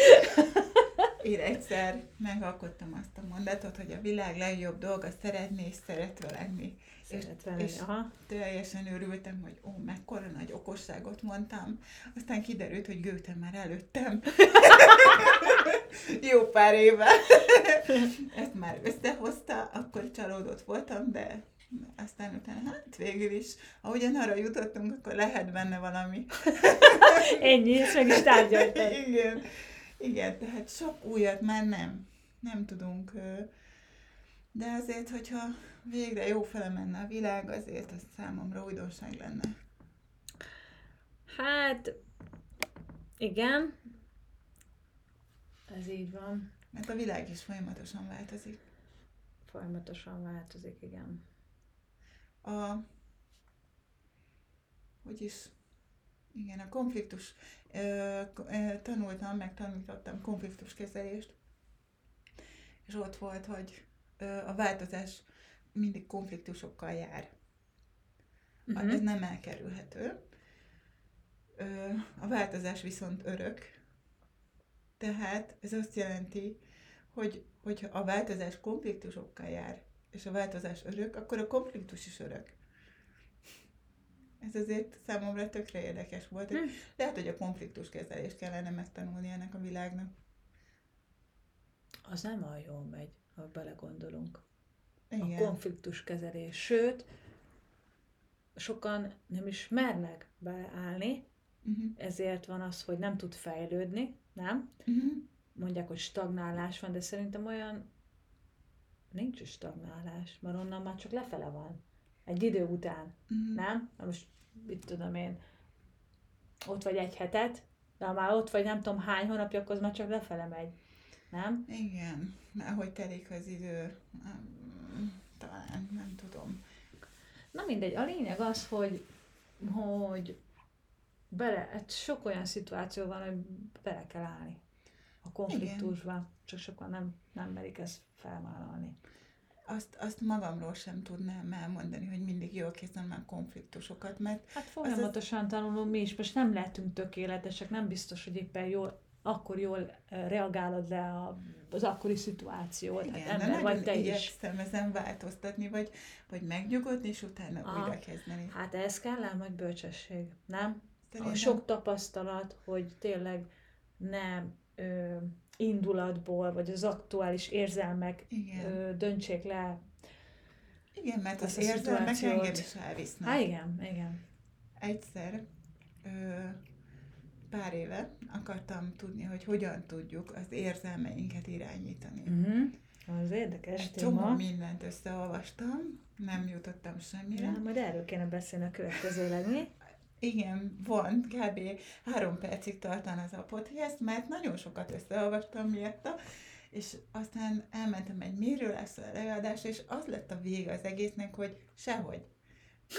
Én egyszer megalkottam azt a mondatot, hogy a világ legjobb dolga szeretni és szeretve lenni. Szeretve és- lenni, aha. Teljesen örültem, hogy ó, mekkora nagy okosságot mondtam. Aztán kiderült, hogy Goethe már előttem. Jó pár éve. Ezt már összehozta, akkor csalódott voltam, de aztán utána, hát végül is, ahogyan arra jutottunk, akkor lehet benne valami. Ennyi, és meg is tárgyaltad. Igen. Igen, tehát sok újat már nem, nem tudunk. De azért, hogyha végre jó fele menne a világ, azért az számomra újdonság lenne. Hát, igen. Ez így van. Mert a világ is folyamatosan változik. Folyamatosan változik, igen. A, hogy is, igen, a konfliktus, ö, tanultam, meg tanítottam konfliktuskezelést, és ott volt, hogy ö, a változás mindig konfliktusokkal jár. Uh-huh. Uh-huh. Ez nem elkerülhető. Ö, A változás viszont örök. Tehát ez azt jelenti, hogy hogyha a változás konfliktusokkal jár, és a változás örök, akkor a konfliktus is örök. Ez azért számomra tökre érdekes volt. hogy Hm. Lehet, hogy a konfliktuskezelést kellene megtanulni ennek a világnak. Az nem olyan jól megy, ha belegondolunk. A Igen. konfliktus kezelés. Sőt, sokan nem is mernek beleállni, Uh-huh. ezért van az, hogy nem tud fejlődni, nem? Uh-huh. Mondják, hogy stagnálás van, de szerintem olyan nincs is stagnálás, mert onnan már csak lefele van. Egy idő után, Uh-huh. nem? Na most, mit tudom én, ott vagy egy hetet, de ha már ott vagy nem tudom hány hónapja, akkor az már csak lefele megy. Nem? Igen, mert ahogy telik az idő, mm, talán nem tudom. Na mindegy, a lényeg az, hogy, hogy bele, hát sok olyan szituáció van, hogy bele kell állni a konfliktusba, csak sokan nem, nem merik ezt felvállalni. Azt, azt magamról sem tudnám elmondani, hogy mindig jól kezelem a konfliktusokat, mert Hát folyamatosan tanulunk mi is, most nem lehetünk tökéletesek, nem biztos, hogy éppen jól, akkor jól reagálod le a, az akkori szituációt. igen, hát ember vagy te is. igyekszem ezen változtatni, vagy, vagy megnyugodni, és utána Aha. újra kezdeni. Hát ez kell ám, hogy bölcsesség, nem? A Szerintem- sok tapasztalat, hogy tényleg nem ö, indulatból, vagy az aktuális érzelmek Igen. ö, döntsék le. igen, mert az ezt a érzelmek engem is elvisznek. Hát igen, igen. Egyszer, ö, pár éve akartam tudni, hogy hogyan tudjuk az érzelmeinket irányítani. Uh-huh. Az érdekes Egy téma. csomó mindent összeolvastam, nem jutottam semmire. Na, majd erről kéne beszélni a következőleg, mi? Igen, van, kb. három percig tartana az a podcast, mert nagyon sokat összeolvastam miatta, és aztán elmentem egy miről lesz a előadásra, és az lett a vége az egésznek, hogy sehogy.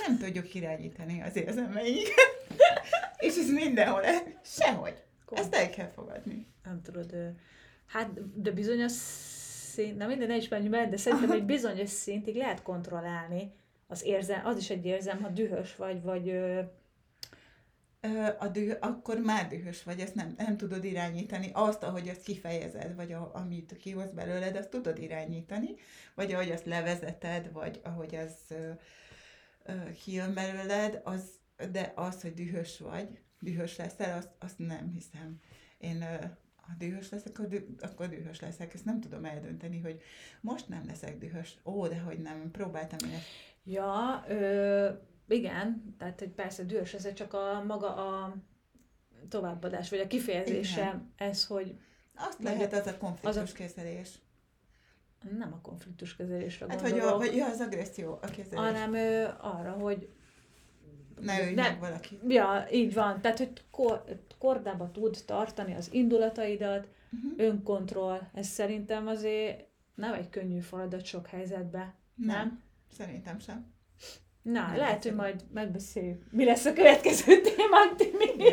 Nem tudjuk irányítani az érzelmeinket. és ez mindenhol, sehogy. Ezt el kell fogadni. nem tudod, hát, de bizonyos szint, na minden, ne is menjünk bele, de szerintem egy bizonyos szintig lehet kontrollálni az érzem, az is egy érzem, ha dühös vagy, vagy A düh, akkor már dühös vagy, ezt nem, nem tudod irányítani. Azt, ahogy azt kifejezed, vagy a, amit kihoz belőled, azt tudod irányítani, vagy ahogy azt levezeted, vagy ahogy az ö, kijön belőled, az, de az, hogy dühös vagy, dühös leszel, azt, azt nem hiszem. Én ö, ha dühös leszek, akkor, dü- akkor dühös leszek. Ezt nem tudom eldönteni, hogy most nem leszek dühös. Ó, de hogy nem, próbáltam én ezt. ja, ö, igen, tehát hogy persze dühös, ez csak a maga a továbbadás, vagy a kifejezése, Igen. ez, hogy Azt Vagy lehet az a konfliktuskezelés. nem a konfliktuskezelésre Hát vagy, gondolok, a, vagy ja, az agresszió, a kezelés. hanem ö, arra, hogy Ne ölj meg valaki. Ja, így van. Tehát, hogy kor, kordába tud tartani az indulataidat, Uh-huh. önkontroll. Ez szerintem azért nem egy könnyű feladat sok helyzetben. Nem? Szerintem sem. Na, Nem lehet, hogy majd megbeszéljük. Mi lesz a következő témánk, Timi?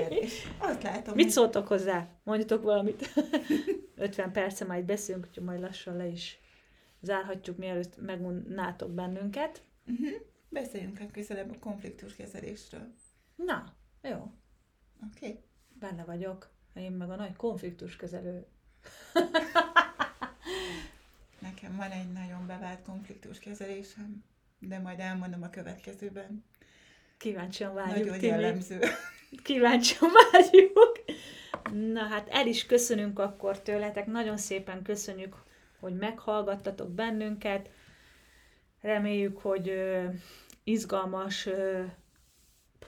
Azt látom, Mit szóltok hozzá? Mondjatok valamit. 50 perce majd beszélünk, úgyhogy majd lassan le is zárhatjuk, mielőtt megmondnátok bennünket. beszéljünk legközelebb a konfliktuskezelésről. Na, jó, Oké? Okay? benne vagyok. Én meg a nagy konfliktuskezelő. Nekem van egy nagyon bevált konfliktuskezelésem, de majd elmondom a következőben. Kíváncsian várjuk, Nagyon Timi. jellemző. Kíváncsian várjuk. Na hát el is köszönünk akkor tőletek. Nagyon szépen köszönjük, hogy meghallgattatok bennünket. Reméljük, hogy ö, izgalmas ö,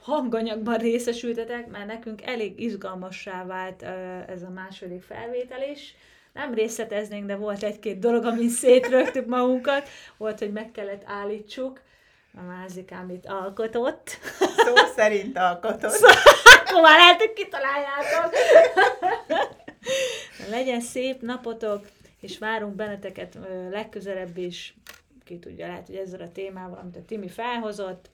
hanganyagban részesültetek, mert nekünk elég izgalmassá vált ö, ez a második felvétel is. Nem részleteznénk, de volt egy-két dolog, amin szétrögtük magunkat. Volt, hogy meg kellett állítsuk. A mázikám itt alkotott. Szó szerint alkotott. Akkor már lehet, hogy kitaláljátok. Legyen szép napotok, és várunk benneteket legközelebb is. Ki tudja, lehet, hogy ezzel a témával, amit a Timi felhozott.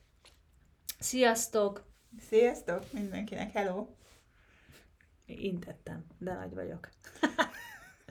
Sziasztok! Sziasztok mindenkinek, hello! Intettem, de nagy vagyok.